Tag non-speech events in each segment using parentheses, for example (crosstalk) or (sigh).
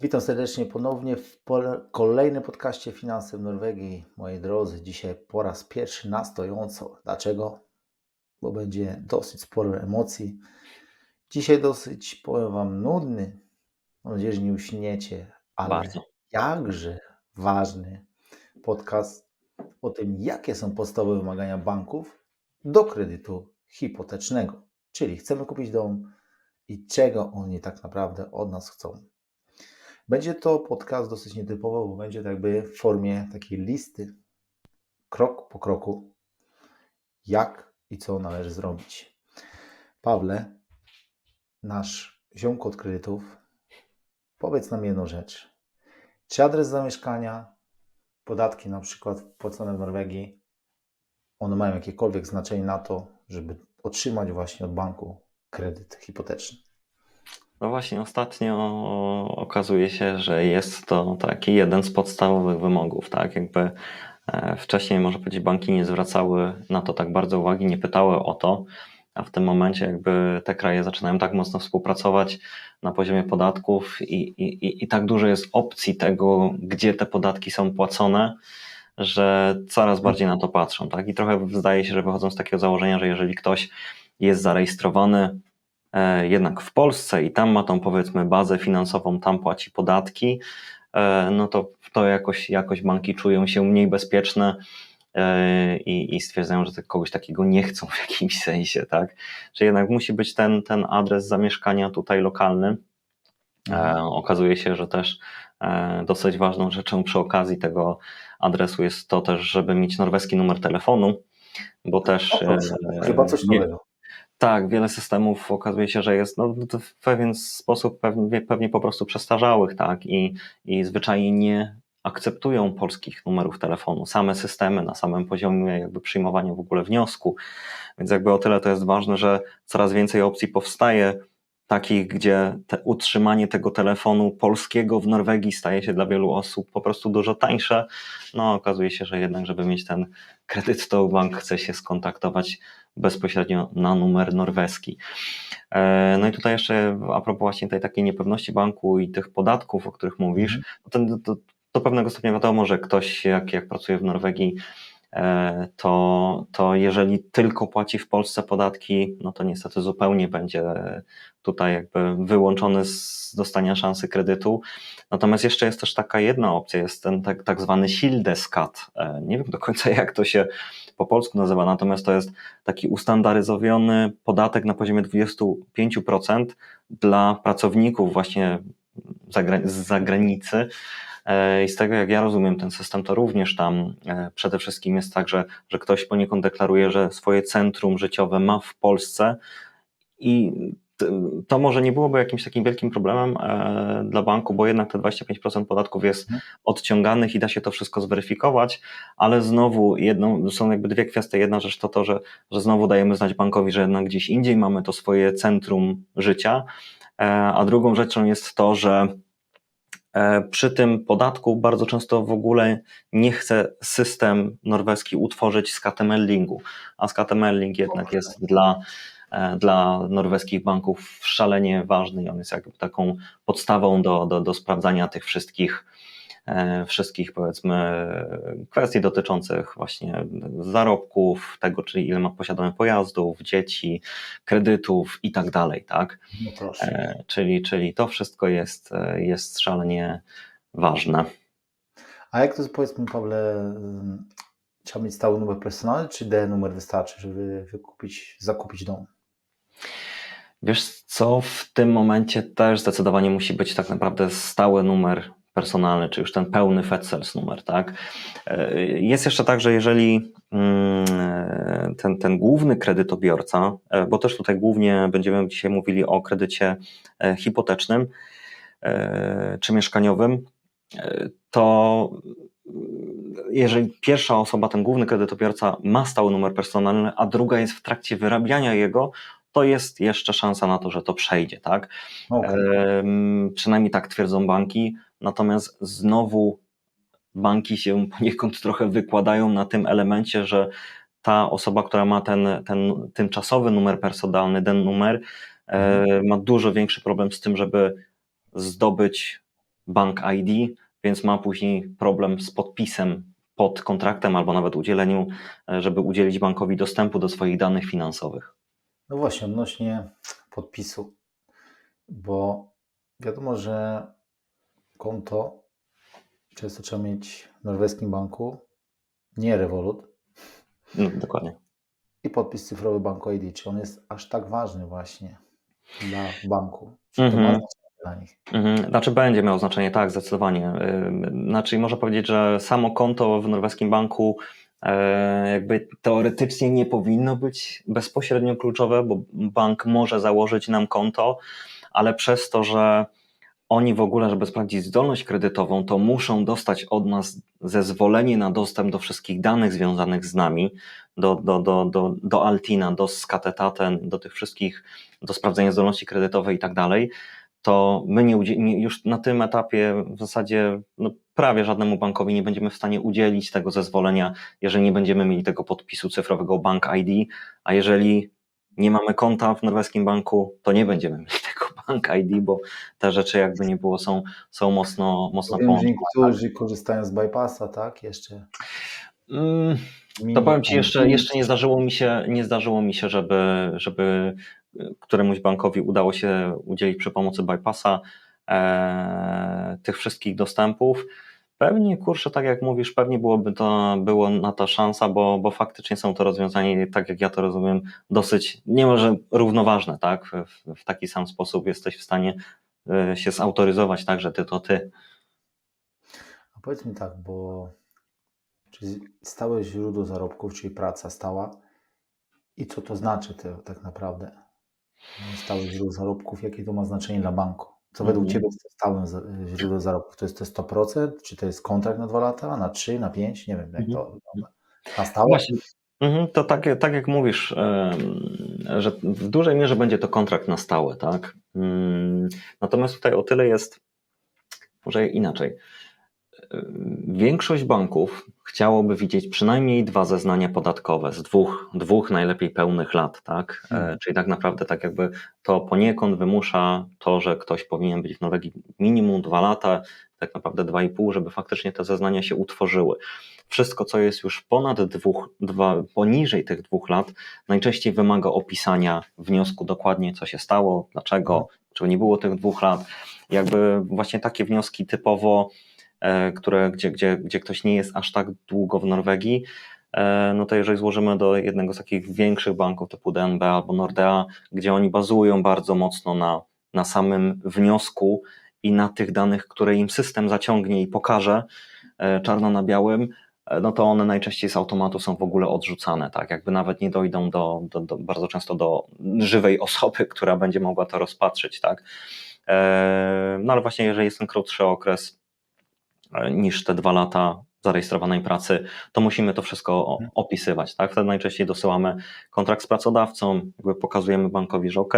Witam serdecznie ponownie w kolejnym podcaście Finanse w Norwegii. Moi drodzy, dzisiaj po raz pierwszy na stojąco. Dlaczego? Bo będzie dosyć sporo emocji. Dzisiaj dosyć, powiem Wam, nudny. Mam nadzieję, że nie uśniecie, ale Bardzo. jakże ważny podcast o tym, jakie są podstawowe wymagania banków do kredytu hipotecznego. Czyli chcemy kupić dom i czego oni tak naprawdę od nas chcą. Będzie to podcast dosyć nietypowy, bo będzie tak jakby w formie takiej listy, krok po kroku, jak i co należy zrobić. Pawle, nasz ziomko od kredytów, powiedz nam jedną rzecz. Czy adres zamieszkania, podatki na przykład płacone w Norwegii, one mają jakiekolwiek znaczenie na to, żeby otrzymać właśnie od banku kredyt hipoteczny? No właśnie, ostatnio okazuje się, że jest to taki jeden z podstawowych wymogów, tak? Jakby e, wcześniej, może powiedzieć, banki nie zwracały na to tak bardzo uwagi, nie pytały o to, a w tym momencie jakby te kraje zaczynają tak mocno współpracować na poziomie podatków i, i, i tak dużo jest opcji tego, gdzie te podatki są płacone, że coraz bardziej na to patrzą, tak? I trochę zdaje się, że wychodzą z takiego założenia, że jeżeli ktoś jest zarejestrowany jednak w Polsce i tam ma tą powiedzmy bazę finansową, tam płaci podatki, e, no to to jakoś, jakoś banki czują się mniej bezpieczne e, i, i stwierdzają, że kogoś takiego nie chcą w jakimś sensie, tak? Że jednak musi być ten, ten adres zamieszkania tutaj lokalny. Mhm. Okazuje się, że też dosyć ważną rzeczą przy okazji tego adresu jest to też, żeby mieć norweski numer telefonu, bo też. O, chyba coś nowego. Tak, wiele systemów okazuje się, że jest no, w pewien sposób pewnie, pewnie po prostu przestarzałych, tak, i, i zwyczajnie nie akceptują polskich numerów telefonu, same systemy na samym poziomie jakby przyjmowania w ogóle wniosku. Więc jakby o tyle to jest ważne, że coraz więcej opcji powstaje, takich, gdzie te, utrzymanie tego telefonu polskiego w Norwegii staje się dla wielu osób po prostu dużo tańsze. No okazuje się, że jednak, żeby mieć ten kredyt, to bank chce się skontaktować bezpośrednio na numer norweski. E, no i tutaj jeszcze a propos właśnie tej takiej niepewności banku i tych podatków, o których mówisz, mhm. to, to, do pewnego stopnia wiadomo, że ktoś jak, jak pracuje w Norwegii, to, to jeżeli tylko płaci w Polsce podatki, no to niestety zupełnie będzie tutaj jakby wyłączony z dostania szansy kredytu. Natomiast jeszcze jest też taka jedna opcja, jest ten tak, tak zwany Sildeskat. E, nie wiem do końca jak to się po polsku nazywa, natomiast to jest taki ustandaryzowany podatek na poziomie 25% dla pracowników właśnie z zagranicy. E, I z tego, jak ja rozumiem ten system, to również tam e, przede wszystkim jest tak, że, że ktoś poniekąd deklaruje, że swoje centrum życiowe ma w Polsce i to może nie byłoby jakimś takim wielkim problemem e, dla banku, bo jednak te 25% podatków jest mhm. odciąganych i da się to wszystko zweryfikować, ale znowu jedną, są jakby dwie kwestie. Jedna rzecz to to, że, że znowu dajemy znać bankowi, że jednak gdzieś indziej mamy to swoje centrum życia, a drugą rzeczą jest to, że przy tym podatku bardzo często w ogóle nie chce system norweski utworzyć skatemellingu, a skatemelling jednak jest dla E, dla norweskich banków szalenie ważny i on jest jakby taką podstawą do, do, do sprawdzania tych wszystkich e, wszystkich powiedzmy kwestii dotyczących właśnie zarobków, tego, czyli ile ma posiadane pojazdów, dzieci, kredytów i tak dalej, tak? No e, czyli, czyli to wszystko jest, jest szalenie ważne. A jak to powiedzmy, Pawle, trzeba mieć stały numer personalny, czy D numer wystarczy, żeby wykupić, zakupić dom? Wiesz co, w tym momencie też zdecydowanie musi być tak naprawdę stały numer personalny, czy już ten pełny FedSales numer, tak? E, jest jeszcze tak, że jeżeli mm, ten, ten główny kredytobiorca, e, bo też tutaj głównie będziemy dzisiaj mówili o kredycie e, hipotecznym czy mieszkaniowym, to jeżeli pierwsza osoba, ten główny kredytobiorca ma stały numer personalny, a druga jest w trakcie wyrabiania jego, to jest jeszcze szansa na to, że to przejdzie, tak? Okay. przynajmniej tak twierdzą banki. Natomiast znowu banki się (laughs) poniekąd trochę wykładają na tym elemencie, że ta osoba, która ma ten, ten tymczasowy numer personalny, ten numer, mhm. ma dużo większy problem z tym, żeby zdobyć Bank ID, więc ma później problem z podpisem pod kontraktem albo nawet udzieleniu, e, żeby udzielić bankowi dostępu do swoich danych finansowych. No właśnie, odnośnie podpisu, bo wiadomo, że konto często trzeba mieć w norweskim banku, nie Revolut, No, dokładnie. i podpis cyfrowy Banku ID. Czy on jest aż tak ważny właśnie dla banku? Czy to Mhm. ma znaczenie dla nich? Mhm, Znaczy będzie miał znaczenie, tak, zdecydowanie. Znaczy można powiedzieć, że samo konto w norweskim banku e, jakby teoretycznie nie powinno być bezpośrednio kluczowe, bo bank może założyć nam konto, ale przez to, że oni w ogóle, żeby sprawdzić zdolność kredytową, to muszą dostać od nas zezwolenie na dostęp do wszystkich danych związanych z nami, do, do, do, do, do Altina, do Skatetaten, do tych wszystkich, do sprawdzenia zdolności kredytowej i tak dalej. To my nie, nie, już na tym etapie w zasadzie no, prawie żadnemu bankowi nie będziemy w stanie udzielić tego zezwolenia, jeżeli nie będziemy mieli tego podpisu cyfrowego Bank ID, a jeżeli nie mamy konta w norweskim banku, to nie będziemy mieli tego Bank ID, bo te rzeczy jakby nie było są, są mocno, mocno połączone. niektórzy korzystają z bypassa, tak? Jeszcze. Mm, To powiem Ci, jeszcze, jeszcze nie zdarzyło mi się, nie zdarzyło mi się, żeby, żeby któremuś bankowi udało się udzielić przy pomocy bypassa e, tych wszystkich dostępów. Pewnie, kurczę, tak jak mówisz, pewnie byłoby to, było na to szansa, bo, bo faktycznie są to rozwiązania, tak jak ja to rozumiem, dosyć, nie może równoważne, tak? W, w taki sam sposób jesteś w stanie e, się zautoryzować, tak, że ty to ty. A powiedz mi tak, bo czy stałe źródło zarobków, czyli praca stała i co to znaczy to, tak naprawdę? Stałe źródło zarobków, jakie to ma znaczenie dla banku? Co według Mhm. Ciebie jest stałym za- źródłem zarobków? To jest te 100%? Czy to jest kontrakt na 2 lata, na 3, na 5? Nie wiem, jak to wygląda. Na stałe? Właśnie. Mhm, To tak, tak jak mówisz, że w dużej mierze będzie to kontrakt na stałe, tak? Mm, Natomiast tutaj o tyle jest, może inaczej. Em, Większość banków chciałoby widzieć przynajmniej dwa zeznania podatkowe z dwóch, dwóch najlepiej pełnych lat, tak? E, Mhm. Czyli tak naprawdę tak jakby to poniekąd wymusza to, że ktoś powinien być w Norwegii minimum dwa lata, tak naprawdę dwa i pół, żeby faktycznie te zeznania się utworzyły. Wszystko, co jest już ponad dwóch, dwa, poniżej tych dwóch lat, najczęściej wymaga opisania wniosku dokładnie, co się stało, dlaczego, czy nie było tych dwóch lat. Jakby właśnie takie wnioski typowo, które, gdzie, gdzie, gdzie ktoś nie jest aż tak długo w Norwegii, e, no to jeżeli złożymy do jednego z takich większych banków typu DNB albo Nordea, gdzie oni bazują bardzo mocno na, na samym wniosku i na tych danych, które im system zaciągnie i pokaże e, czarno na białym, e, no to one najczęściej z automatu są w ogóle odrzucane, tak? Jakby nawet nie dojdą do, do, do bardzo często do żywej osoby, która będzie mogła to rozpatrzyć, tak? E, No ale właśnie, jeżeli jest ten krótszy okres e, niż te dwa lata zarejestrowanej pracy, to musimy to wszystko o- opisywać, tak? Wtedy najczęściej dosyłamy kontrakt z pracodawcą, jakby pokazujemy bankowi, że ok,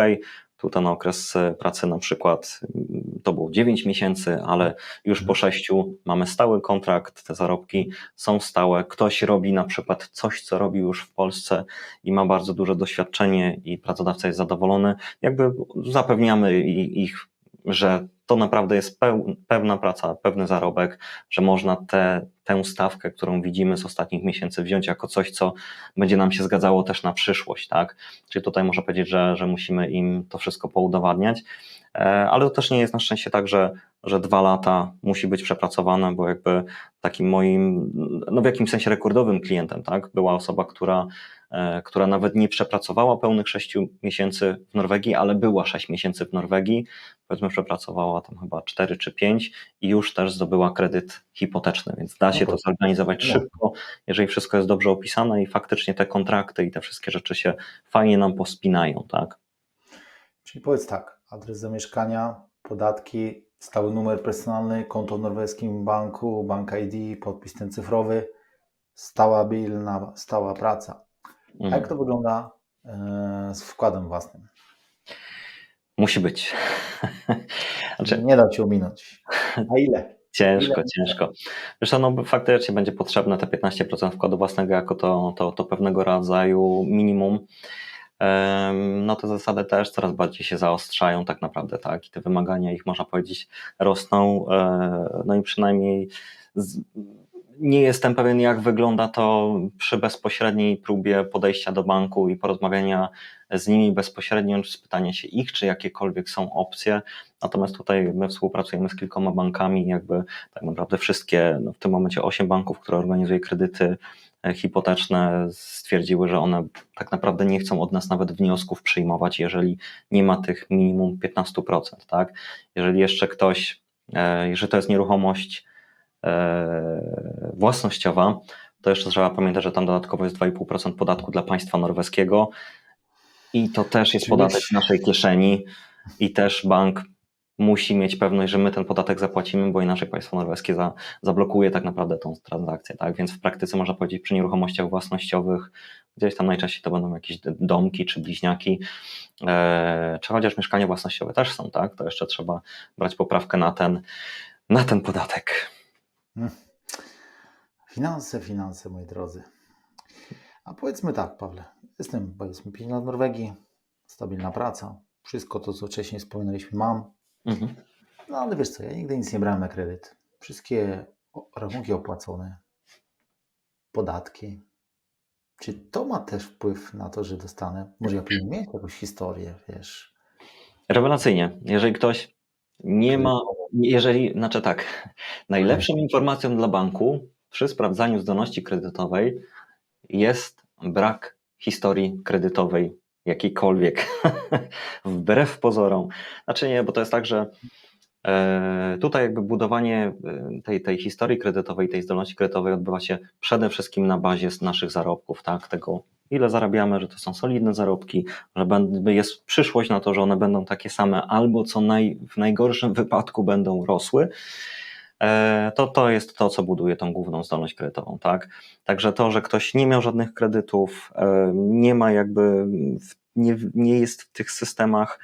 tu ten okres e, pracy na przykład mm, to było 9 miesięcy, ale już po 6 mamy stały kontrakt, te zarobki są stałe. Ktoś robi na przykład coś, co robi już w Polsce i ma bardzo duże doświadczenie i pracodawca jest zadowolony. Jakby zapewniamy ich, że to naprawdę jest pewna praca, pewny zarobek, że można tę tę stawkę, którą widzimy z ostatnich miesięcy wziąć jako coś, co będzie nam się zgadzało też na przyszłość, tak? Czyli tutaj można powiedzieć, że, że musimy im to wszystko poudowadniać, E, ale to też nie jest na szczęście tak, że, że dwa lata musi być przepracowane, bo jakby takim moim, no w jakimś sensie rekordowym klientem, tak? Była osoba, która, e, która nawet nie przepracowała pełnych sześciu miesięcy w Norwegii, ale była sześć miesięcy w Norwegii, powiedzmy przepracowała tam chyba cztery czy pięć i już też zdobyła kredyt hipoteczny, więc da się to zorganizować no. szybko, jeżeli wszystko jest dobrze opisane i faktycznie te kontrakty i te wszystkie rzeczy się fajnie nam pospinają, tak? Czyli powiedz tak, adres zamieszkania, podatki, stały numer personalny, konto w norweskim banku, bank ID, podpis ten cyfrowy, stała bilna, stała praca. A Mhm. jak to wygląda e, z wkładem własnym? Musi być. (laughs) znaczy, Nie da się ominąć. A ile? Ciężko, Ile? ciężko. Co, no faktycznie będzie potrzebne te 15% wkładu własnego jako to, to, to pewnego rodzaju minimum. no te zasady też coraz bardziej się zaostrzają tak naprawdę, tak, i te wymagania ich, można powiedzieć, rosną, e, no i przynajmniej z, nie jestem pewien, jak wygląda to przy bezpośredniej próbie podejścia do banku i porozmawiania z nimi bezpośrednio, czy spytania się ich, czy jakiekolwiek są opcje. Natomiast tutaj my współpracujemy z kilkoma bankami, jakby tak naprawdę wszystkie, no w tym momencie osiem banków, które organizuje kredyty e, hipoteczne, stwierdziły, że one tak naprawdę nie chcą od nas nawet wniosków przyjmować, jeżeli nie ma tych minimum 15%. Tak? Jeżeli jeszcze ktoś, jeżeli to jest nieruchomość, własnościowa, to jeszcze trzeba pamiętać, że tam dodatkowo jest 2,5% podatku dla państwa norweskiego i to też jest podatek w naszej kieszeni i też bank musi mieć pewność, że my ten podatek zapłacimy, bo inaczej państwo norweskie za, zablokuje tak naprawdę tą transakcję. Tak? Więc w praktyce można powiedzieć przy nieruchomościach własnościowych, gdzieś tam najczęściej to będą jakieś domki czy bliźniaki, e, czy chociaż mieszkania własnościowe też są, tak? To jeszcze trzeba brać poprawkę na ten, na ten podatek. Hmm. Finanse, finanse, moi drodzy. A powiedzmy tak, Pawle, jestem powiedzmy 5 lat Norwegii, stabilna praca, wszystko to, co wcześniej wspominaliśmy, mam. Mhm. No ale wiesz co, ja nigdy nic nie brałem na kredyt. Wszystkie rachunki opłacone, podatki. Czy to ma też wpływ na to, że dostanę? Może ja powinien mieć jakąś historię, wiesz? Rewelacyjnie. Jeżeli ktoś nie ma, jeżeli, znaczy tak, najlepszą informacją dla banku przy sprawdzaniu zdolności kredytowej jest brak historii kredytowej jakiejkolwiek, (laughs) wbrew pozorom. Znaczy nie, bo to jest tak, że e, tutaj jakby budowanie e, tej, tej historii kredytowej, tej zdolności kredytowej odbywa się przede wszystkim na bazie naszych zarobków, tak, tego ile zarabiamy, że to są solidne zarobki, że jest przyszłość na to, że one będą takie same, albo co naj, w najgorszym wypadku będą rosły, e, to to jest to, co buduje tą główną zdolność kredytową, tak? Także to, że ktoś nie miał żadnych kredytów, e, nie ma jakby, nie, nie jest w tych systemach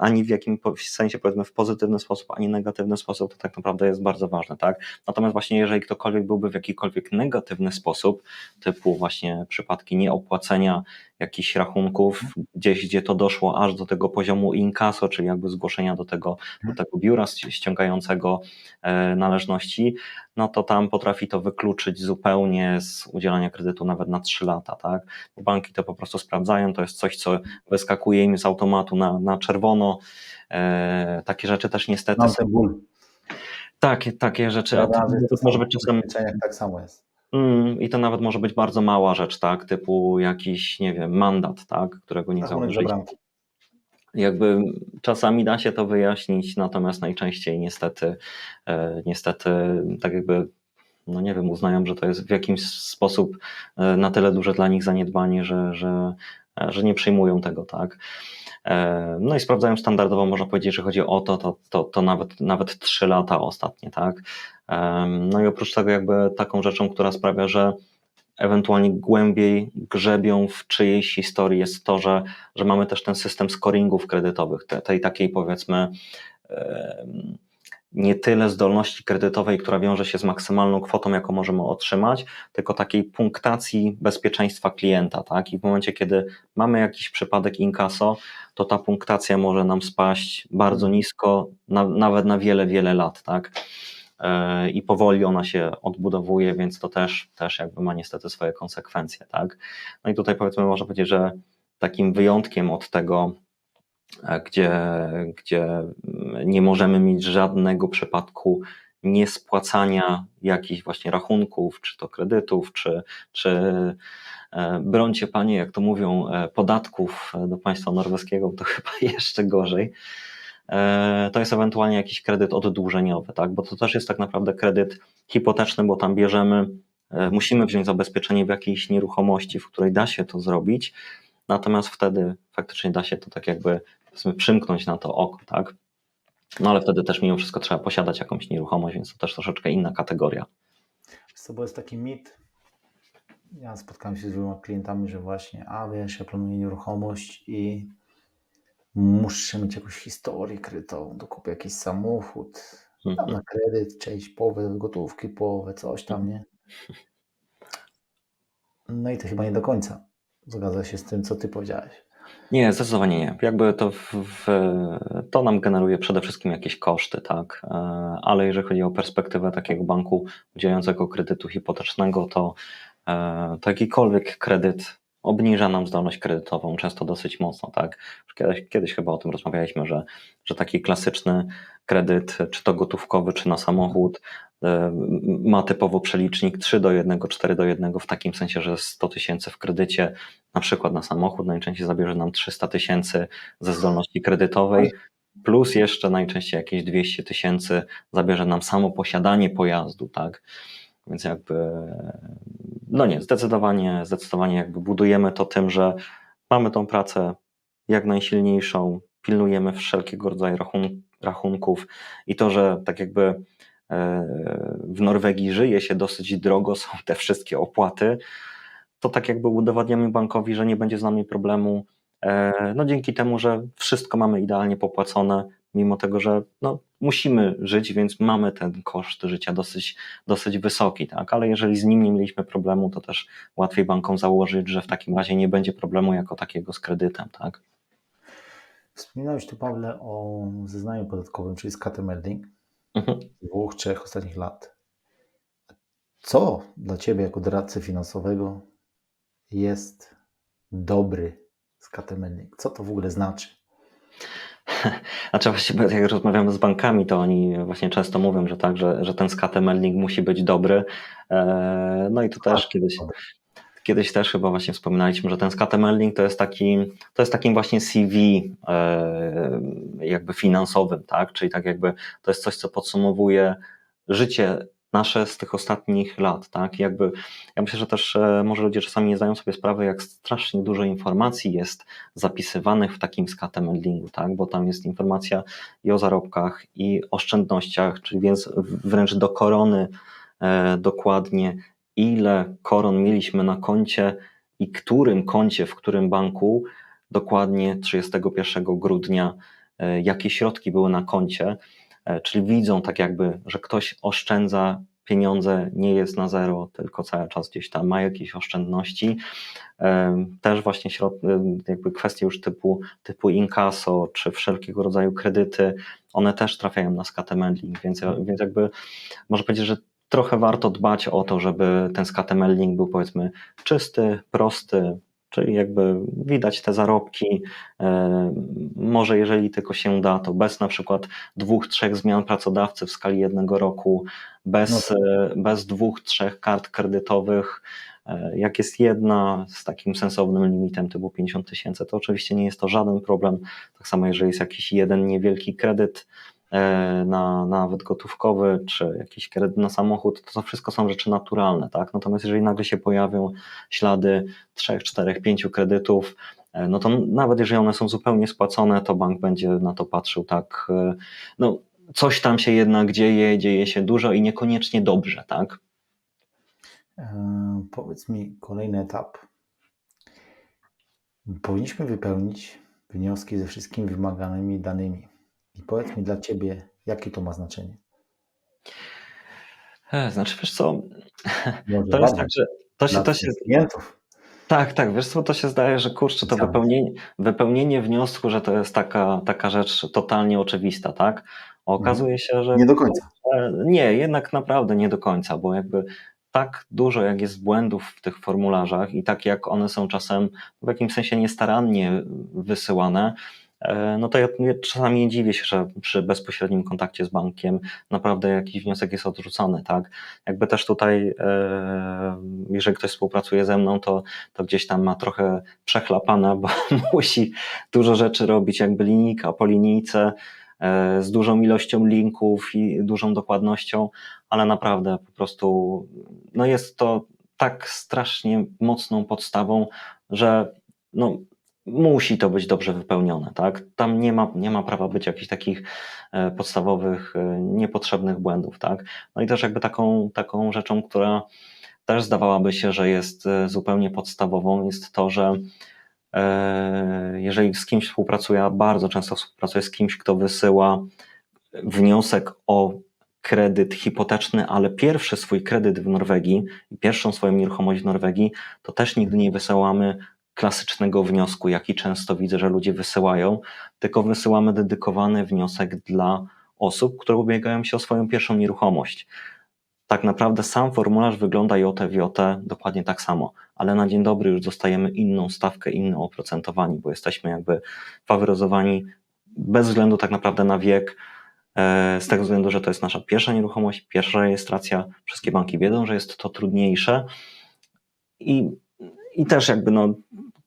ani w jakim sensie powiedzmy w pozytywny sposób, ani negatywny sposób, to tak naprawdę jest bardzo ważne, tak? Natomiast właśnie jeżeli ktokolwiek byłby w jakikolwiek negatywny sposób, typu właśnie przypadki nieopłacenia jakichś rachunków, gdzieś gdzie to doszło aż do tego poziomu inkaso, czyli jakby zgłoszenia do tego, do tego biura ściągającego e, należności, no to tam potrafi to wykluczyć zupełnie z udzielania kredytu nawet na 3 lata, tak? Banki to po prostu sprawdzają, to jest coś, co wyskakuje im z automatu na, na czerwono. E, takie rzeczy też niestety. Takie, takie rzeczy. A to, to może być czasem. Tak samo jest. Mm, I to nawet może być bardzo mała rzecz, tak? Typu jakiś, nie wiem, mandat, tak? Którego nie zauważyli. Jakby czasami da się to wyjaśnić, natomiast najczęściej niestety, e, niestety, tak jakby, no nie wiem, uznają, że to jest w jakimś sposób e, na tyle duże dla nich zaniedbanie, że, że, że nie przyjmują tego, tak? No i sprawdzają standardowo, można powiedzieć, że chodzi o to, to, to, to nawet, nawet 3 lata ostatnie, tak? No i oprócz tego jakby taką rzeczą, która sprawia, że ewentualnie głębiej grzebią w czyjejś historii jest to, że, że mamy też ten system scoringów kredytowych, tej, tej takiej powiedzmy nie tyle zdolności kredytowej, która wiąże się z maksymalną kwotą, jaką możemy otrzymać, tylko takiej punktacji bezpieczeństwa klienta. Tak? I w momencie, kiedy mamy jakiś przypadek inkaso, to ta punktacja może nam spaść bardzo nisko, na, nawet na wiele, wiele lat. Tak? E, I powoli ona się odbudowuje, więc to też, też jakby ma niestety swoje konsekwencje. Tak? No i tutaj powiedzmy, można powiedzieć, że takim wyjątkiem od tego, gdzie, gdzie nie możemy mieć żadnego przypadku niespłacania jakichś właśnie rachunków, czy to kredytów, czy, czy e, brońcie panie, jak to mówią, e, podatków do państwa norweskiego, to (laughs) chyba jeszcze gorzej. To jest ewentualnie jakiś kredyt oddłużeniowy, tak? bo to też jest tak naprawdę kredyt hipoteczny, bo tam bierzemy, musimy wziąć zabezpieczenie w jakiejś nieruchomości, w której da się to zrobić, natomiast wtedy faktycznie da się to tak jakby powiedzmy przymknąć na to oko, tak? No ale wtedy też mimo wszystko trzeba posiadać jakąś nieruchomość, więc to też troszeczkę inna kategoria. Co, bo jest taki mit, ja spotkałem się z wieloma klientami, że właśnie, a wiesz, ja planuję nieruchomość i muszę mieć jakąś historię krytą, dokupię jakiś samochód, mhm. na kredyt, część połowę gotówki, połowę coś tam, nie? No i to chyba nie do końca zgadza się z tym, co ty powiedziałeś. Nie, zdecydowanie nie. Jakby to, w, w, to nam generuje przede wszystkim jakieś koszty, tak. E, ale jeżeli chodzi o perspektywę takiego banku udzielającego kredytu hipotecznego, to, e, to jakikolwiek kredyt obniża nam zdolność kredytową, często dosyć mocno, tak. Kiedyś, kiedyś chyba o tym rozmawialiśmy, że, że taki klasyczny kredyt, czy to gotówkowy, czy na samochód, ma typowo przelicznik 3 do 1, 4 do 1, w takim sensie, że 100 tysięcy w kredycie, na przykład na samochód, najczęściej zabierze nam 300 tysięcy ze zdolności kredytowej, plus jeszcze najczęściej jakieś 200 tysięcy zabierze nam samo posiadanie pojazdu, tak? Więc jakby, no nie, zdecydowanie, zdecydowanie jakby budujemy to tym, że mamy tą pracę jak najsilniejszą, pilnujemy wszelkiego rodzaju rachun rachunków i to, że tak jakby w Norwegii żyje się dosyć drogo, są te wszystkie opłaty, to tak jakby udowadniamy bankowi, że nie będzie z nami problemu, e, no dzięki temu, że wszystko mamy idealnie popłacone, mimo tego, że no, musimy żyć, więc mamy ten koszt życia dosyć, dosyć wysoki, tak? ale jeżeli z nim nie mieliśmy problemu, to też łatwiej bankom założyć, że w takim razie nie będzie problemu jako takiego z kredytem. Tak? Wspominałeś tu, Pawle, o zeznaniu podatkowym, czyli skatemelding Mhm. dwóch, trzech ostatnich lat. Co dla Ciebie jako doradcy finansowego jest dobry skatemelding? Co to w ogóle znaczy? (laughs) Znaczy właściwie jak rozmawiamy z bankami, to oni właśnie często mówią, że tak, że, że ten skatemelding musi być dobry. E, No i tu też kiedyś. Kiedyś też chyba właśnie wspominaliśmy, że ten skatemelding to jest taki, to jest takim właśnie CV e, jakby finansowym, tak? Czyli tak jakby to jest coś, co podsumowuje życie nasze z tych ostatnich lat, tak? Jakby, ja myślę, że też e, może ludzie czasami nie zdają sobie sprawy, jak strasznie dużo informacji jest zapisywanych w takim skatemeldingu, tak? Bo tam jest informacja i o zarobkach, i oszczędnościach, czyli więc wręcz do korony e, dokładnie, ile koron mieliśmy na koncie i którym koncie, w którym banku dokładnie 31 grudnia, e, jakie środki były na koncie, E, czyli widzą tak jakby, że ktoś oszczędza pieniądze, nie jest na zero, tylko cały czas gdzieś tam ma jakieś oszczędności. E, też właśnie środ- jakby kwestie już typu, typu inkaso, czy wszelkiego rodzaju kredyty, one też trafiają na skatemelding, więc, więc jakby można powiedzieć, że trochę warto dbać o to, żeby ten skatemelding był powiedzmy czysty, prosty, Czyli jakby widać te zarobki, e, może jeżeli tylko się da, to bez na przykład dwóch, trzech zmian pracodawcy w skali jednego roku, bez, No e, bez dwóch, trzech kart kredytowych. E, jak jest jedna z takim sensownym limitem typu 50 tysięcy, to oczywiście nie jest to żaden problem. Tak samo jeżeli jest jakiś jeden niewielki kredyt, na nawet gotówkowy, czy jakiś kredyt na samochód, to, to wszystko są rzeczy naturalne, tak? Natomiast jeżeli nagle się pojawią ślady trzech, czterech, pięciu kredytów, e, no to nawet jeżeli one są zupełnie spłacone, to bank będzie na to patrzył tak, e, no coś tam się jednak dzieje, dzieje się dużo i niekoniecznie dobrze, tak? E, powiedz mi kolejny etap. Powinniśmy wypełnić wnioski ze wszystkimi wymaganymi danymi. I powiedz mi dla Ciebie, jakie to ma znaczenie? E, Znaczy, wiesz co, (laughs) Może to jest tak, że to się, dla to się, klientów. tak, tak, wiesz co, to się zdaje, że kurczę, to wypełnienie, wypełnienie wniosku, że to jest taka, taka rzecz totalnie oczywista, tak? A Okazuje się, że Nie do końca. E, Nie, jednak naprawdę nie do końca, bo jakby tak dużo jak jest błędów w tych formularzach i tak jak one są czasem w jakimś sensie niestarannie wysyłane, no to ja czasami dziwię się, że przy bezpośrednim kontakcie z bankiem naprawdę jakiś wniosek jest odrzucony, tak? Jakby też tutaj, e, jeżeli ktoś współpracuje ze mną, to, to gdzieś tam ma trochę przechlapane, bo (laughs) musi dużo rzeczy robić, jakby linijka po linijce, e, z dużą ilością linków i dużą dokładnością, ale naprawdę po prostu no jest to tak strasznie mocną podstawą, że no, musi to być dobrze wypełnione, tak? Tam nie ma, nie ma prawa być jakichś takich e, podstawowych, e, niepotrzebnych błędów, tak? No i też jakby taką, taką rzeczą, która też zdawałaby się, że jest e, zupełnie podstawową, jest to, że jeżeli z kimś współpracuję, a bardzo często współpracuję z kimś, kto wysyła wniosek o kredyt hipoteczny, ale pierwszy swój kredyt w Norwegii, pierwszą swoją nieruchomość w Norwegii, to też nigdy nie wysyłamy klasycznego wniosku, jaki często widzę, że ludzie wysyłają, tylko wysyłamy dedykowany wniosek dla osób, które ubiegają się o swoją pierwszą nieruchomość. Tak naprawdę sam formularz wygląda JWJ dokładnie tak samo, ale na dzień dobry już dostajemy inną stawkę, inne oprocentowanie, bo jesteśmy jakby faworyzowani bez względu tak naprawdę na wiek, e, z tego względu, że to jest nasza pierwsza nieruchomość, pierwsza rejestracja. Wszystkie banki wiedzą, że jest to trudniejsze i, i też jakby no,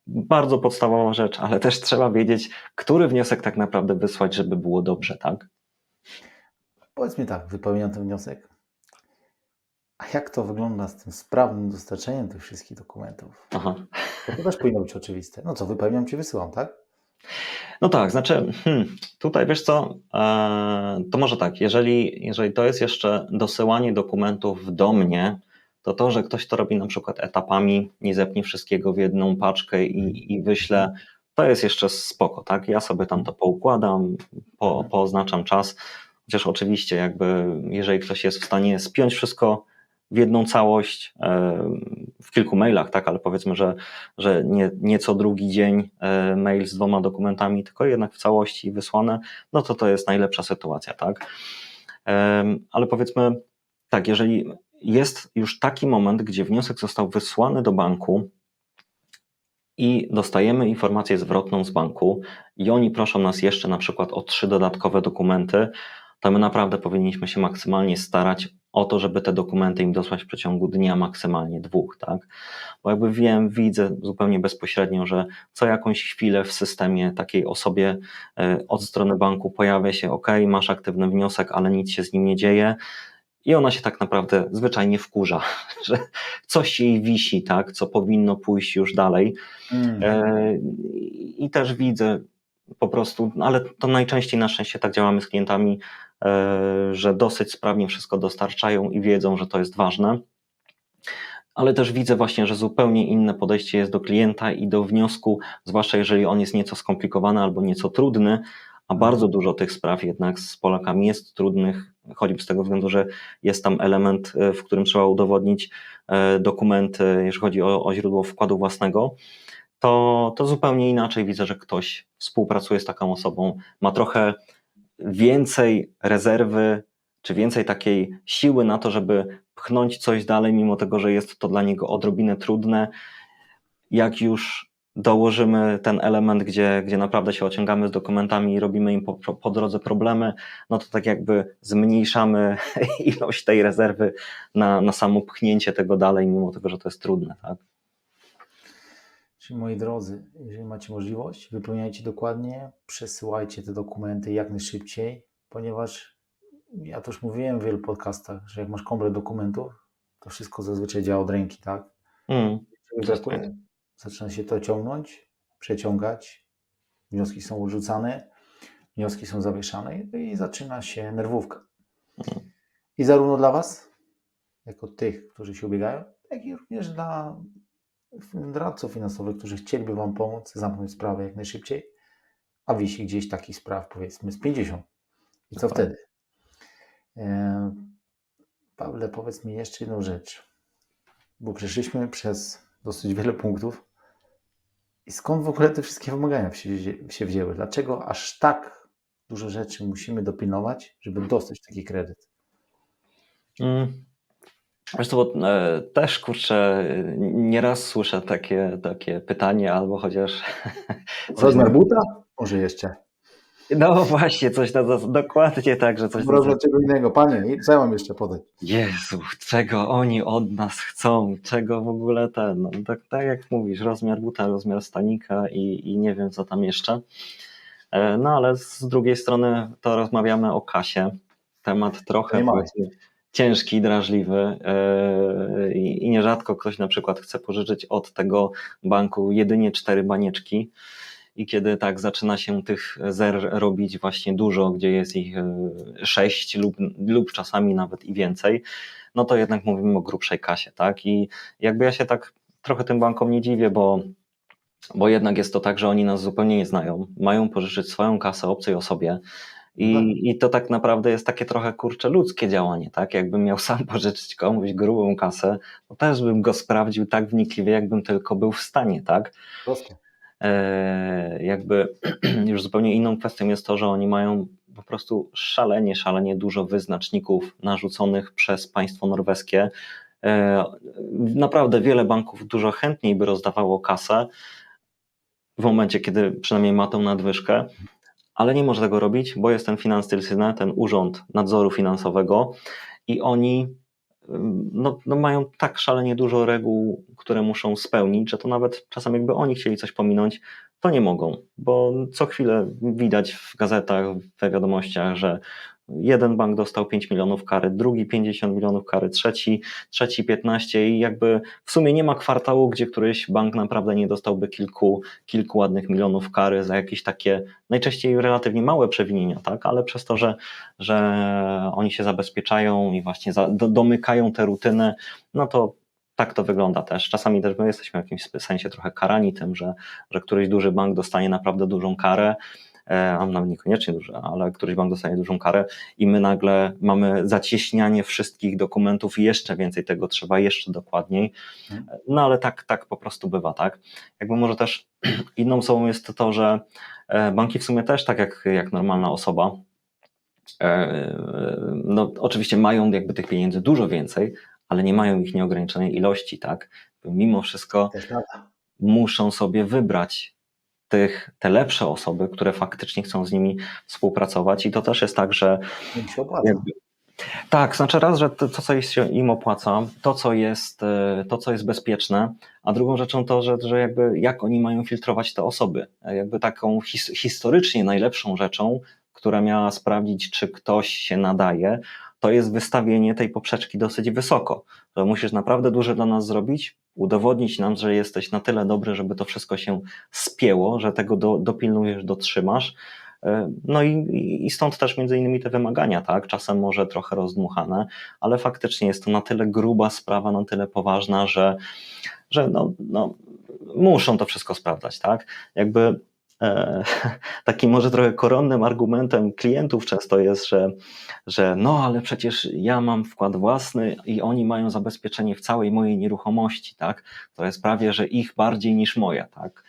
bardzo podstawowa rzecz, ale też trzeba wiedzieć, który wniosek tak naprawdę wysłać, żeby było dobrze, tak? Powiedz mi tak, wypełniam ten wniosek. A jak to wygląda z tym sprawnym dostarczeniem tych wszystkich dokumentów? Aha. Bo to też powinno być oczywiste. No co, wypełniam ci, wysyłam, tak? No tak, znaczy, hmm, tutaj wiesz co, e, to może tak, jeżeli, jeżeli to jest jeszcze dosyłanie dokumentów do mnie, to to, że ktoś to robi na przykład etapami, nie zepnie wszystkiego w jedną paczkę i, i wyśle, to jest jeszcze spoko, tak? Ja sobie tam to poukładam, po, pooznaczam czas, chociaż oczywiście jakby, jeżeli ktoś jest w stanie spiąć wszystko w jedną całość w kilku mailach, tak, ale powiedzmy, że, że nie, nie co drugi dzień e, mail z dwoma dokumentami, tylko jednak w całości wysłane, no to to jest najlepsza sytuacja, tak. Ale powiedzmy, tak, jeżeli jest już taki moment, gdzie wniosek został wysłany do banku i dostajemy informację zwrotną z banku i oni proszą nas jeszcze na przykład o trzy dodatkowe dokumenty, to my naprawdę powinniśmy się maksymalnie starać o to, żeby te dokumenty im dosłać w przeciągu dnia, maksymalnie dwóch, tak? Bo jakby wiem, widzę zupełnie bezpośrednio, że co jakąś chwilę w systemie takiej osobie e, od strony banku pojawia się, ok, masz aktywny wniosek, ale nic się z nim nie dzieje. I ona się tak naprawdę zwyczajnie wkurza, (laughs) że coś jej wisi, tak, co powinno pójść już dalej. Mm. E, I też widzę po prostu, ale to najczęściej na szczęście tak działamy z klientami, E, że dosyć sprawnie wszystko dostarczają i wiedzą, że to jest ważne. Ale też widzę właśnie, że zupełnie inne podejście jest do klienta i do wniosku, zwłaszcza jeżeli on jest nieco skomplikowany albo nieco trudny, a bardzo dużo tych spraw jednak z Polakami jest trudnych, choćby z tego względu, że jest tam element, e, w którym trzeba udowodnić e, dokumenty, jeżeli chodzi o, o źródło wkładu własnego. To, to zupełnie inaczej widzę, że ktoś współpracuje z taką osobą, ma trochę więcej rezerwy, czy więcej takiej siły na to, żeby pchnąć coś dalej, mimo tego, że jest to dla niego odrobinę trudne. Jak już dołożymy ten element, gdzie, gdzie naprawdę się ociągamy z dokumentami i robimy im po, po drodze problemy, no to tak jakby zmniejszamy (laughs) ilość tej rezerwy na, na samo pchnięcie tego dalej, mimo tego, że to jest trudne. Tak? Czyli moi drodzy, jeżeli macie możliwość, wypełniajcie dokładnie, przesyłajcie te dokumenty jak najszybciej, ponieważ ja to już mówiłem w wielu podcastach, że jak masz komplet dokumentów, to wszystko zazwyczaj działa od ręki, tak? Mm. Brakuje, zaczyna się to ciągnąć, przeciągać, wnioski są odrzucane, wnioski są zawieszane i zaczyna się nerwówka. I zarówno dla Was, jako tych, którzy się ubiegają, jak i również dla radców finansowych, którzy chcieliby Wam pomóc zamknąć sprawę jak najszybciej, a wisi gdzieś takich spraw powiedzmy z 50. I co wtedy? E, Pawle, powiedz mi jeszcze jedną rzecz, bo przeszliśmy przez dosyć wiele punktów. I skąd w ogóle te wszystkie wymagania się wzięły? Dlaczego aż tak dużo rzeczy musimy dopilnować, żeby dostać taki kredyt? Mm. Wiesz to bo e, też kurczę, nieraz słyszę takie, takie pytanie, albo chociaż. (laughs) Rozmiar buta? Może jeszcze. No właśnie, coś na dokładnie tak, że coś. Rozmiar czego innego. Panie, co ja mam jeszcze podać? Jezu, czego oni od nas chcą, czego w ogóle ten. No, tak, tak jak mówisz, rozmiar buta, rozmiar stanika i, i nie wiem co tam jeszcze. E, no ale z drugiej strony to rozmawiamy o kasie. Temat trochę ciężki, drażliwy yy, i nierzadko ktoś na przykład chce pożyczyć od tego banku jedynie cztery banieczki i kiedy tak zaczyna się tych zer robić właśnie dużo, gdzie jest ich yy, sześć lub, lub czasami nawet i więcej, no to jednak mówimy o grubszej kasie, tak? I jakby ja się tak trochę tym bankom nie dziwię, bo bo jednak jest to tak, że oni nas zupełnie nie znają, mają pożyczyć swoją kasę obcej osobie, I, Tak. I to tak naprawdę jest takie trochę kurcze ludzkie działanie, tak? Jakbym miał (laughs) sam pożyczyć komuś grubą kasę, to też bym go sprawdził tak wnikliwie, jakbym tylko był w stanie, tak? Proste. E, jakby (clears throat) już zupełnie inną kwestią jest to, że oni mają po prostu szalenie, szalenie dużo wyznaczników narzuconych przez państwo norweskie. E, Naprawdę wiele banków dużo chętniej by rozdawało kasę w momencie, kiedy przynajmniej ma tą nadwyżkę, ale nie może tego robić, bo jest ten Finanstilsynet, ten urząd nadzoru finansowego i oni no, no mają tak szalenie dużo reguł, które muszą spełnić, że to nawet czasem jakby oni chcieli coś pominąć, to nie mogą, bo co chwilę widać w gazetach, we wiadomościach, że jeden bank dostał 5 milionów kary, drugi 50 milionów kary, trzeci, trzeci 15 i jakby w sumie nie ma kwartału, gdzie któryś bank naprawdę nie dostałby kilku, kilku ładnych milionów kary za jakieś takie najczęściej relatywnie małe przewinienia, tak? ale przez to, że, że oni się zabezpieczają i właśnie za, do, domykają tę rutynę, no to tak to wygląda też. Czasami też my jesteśmy w jakimś sensie trochę karani tym, że, że któryś duży bank dostanie naprawdę dużą karę, a nawet niekoniecznie duży, ale któryś bank dostanie dużą karę i my nagle mamy zacieśnianie wszystkich dokumentów i jeszcze więcej tego trzeba, jeszcze dokładniej. No ale tak, tak po prostu bywa, tak? Jakby może też (clears throat) inną osobą jest to, że e, banki w sumie też tak jak, jak normalna osoba, e, no oczywiście mają jakby tych pieniędzy dużo więcej, ale nie mają ich nieograniczonej ilości, tak? Mimo wszystko muszą sobie wybrać tych, te lepsze osoby, które faktycznie chcą z nimi współpracować i to też jest tak, że tak, znaczy raz, że to, co się im opłaca, to co jest, e, to, co jest bezpieczne, a drugą rzeczą to, że, że jakby jak oni mają filtrować te osoby. E, Jakby taką his, historycznie najlepszą rzeczą, która miała sprawdzić, czy ktoś się nadaje, to jest wystawienie tej poprzeczki dosyć wysoko. Że musisz naprawdę dużo dla nas zrobić, udowodnić nam, że jesteś na tyle dobry, żeby to wszystko się spięło, że tego do, dopilnujesz, dotrzymasz. E, No i, i stąd też między innymi te wymagania, tak? Czasem może trochę rozdmuchane, ale faktycznie jest to na tyle gruba sprawa, na tyle poważna, że, że no, no, muszą to wszystko sprawdzać, tak? Jakby (laughs) takim może trochę koronnym argumentem klientów często jest, że, że no ale przecież ja mam wkład własny i oni mają zabezpieczenie w całej mojej nieruchomości, tak? To jest prawie, że ich bardziej niż moja, tak?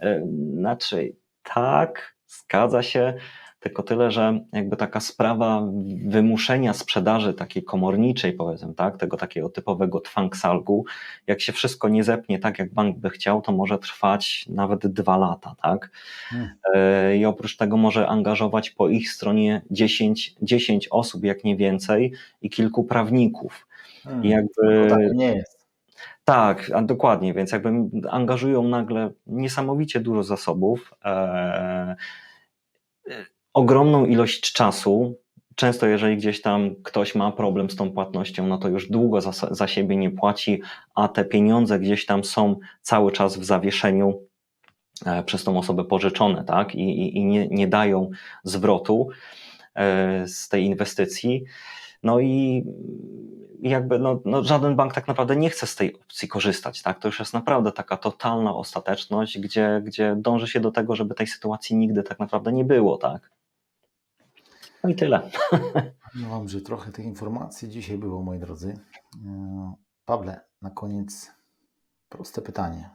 E, Znaczy, tak, zgadza się, tylko tyle, że jakby taka sprawa wymuszenia sprzedaży takiej komorniczej, powiedzmy, tak, tego takiego typowego twangsalgu, jak się wszystko nie zepnie tak, jak bank by chciał, to może trwać nawet dwa lata, tak? Hmm. E, I oprócz tego może angażować po ich stronie 10, 10 osób, jak nie więcej, i kilku prawników. Hmm. I jakby... No tak nie jest. Tak, dokładnie, więc jakby angażują nagle niesamowicie dużo zasobów, e, e, ogromną ilość czasu. Często, jeżeli gdzieś tam ktoś ma problem z tą płatnością, no to już długo za, za siebie nie płaci, a te pieniądze gdzieś tam są cały czas w zawieszeniu e, przez tą osobę pożyczone, tak? I, i, i nie, nie dają zwrotu e, z tej inwestycji. No i jakby no, no, żaden bank tak naprawdę nie chce z tej opcji korzystać. Tak? To już jest naprawdę taka totalna ostateczność, gdzie, gdzie dąży się do tego, żeby tej sytuacji nigdy tak naprawdę nie było. Tak? No i tyle. No wam, że trochę tych informacji dzisiaj było, moi drodzy. E, Pawle, na koniec proste pytanie.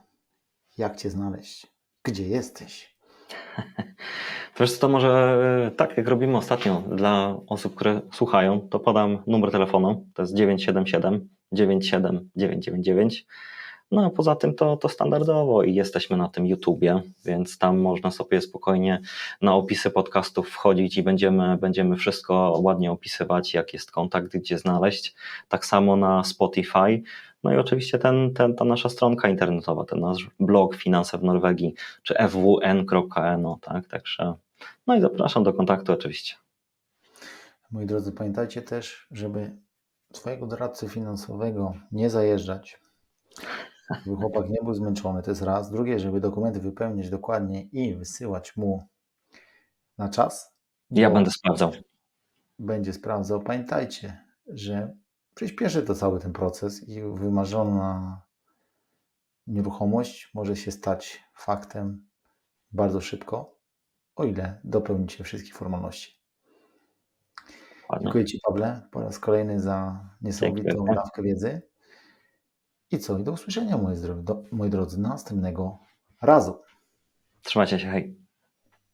Jak Cię znaleźć? Gdzie jesteś? (laughs) Wiesz, to może e, tak, jak robimy ostatnio dla osób, które słuchają, to podam numer telefonu. To jest 977 97 999. No a poza tym to, to standardowo i jesteśmy na tym YouTubie, więc tam można sobie spokojnie na opisy podcastów wchodzić i będziemy, będziemy wszystko ładnie opisywać, jak jest kontakt, gdzie znaleźć. Tak samo na Spotify. No i oczywiście ten, ten, ta nasza stronka internetowa, ten nasz blog Finanse w Norwegii, czy fwn.no, tak, także no i zapraszam do kontaktu oczywiście. Moi drodzy, pamiętajcie też, żeby swojego doradcy finansowego nie zajeżdżać, żeby chłopak nie był zmęczony, to jest raz. Drugie, żeby dokumenty wypełnić dokładnie i wysyłać mu na czas. Ja będę sprawdzał. Będzie sprawdzał. Pamiętajcie, że przyspieszy to cały ten proces i wymarzona nieruchomość może się stać faktem bardzo szybko, o ile dopełnicie wszystkich formalności. Dziękuję Ci, Pawle, po raz kolejny za niesamowitą dawkę wiedzy. I co? I do usłyszenia, moi, moi drodzy, następnego razu. Trzymajcie się, hej.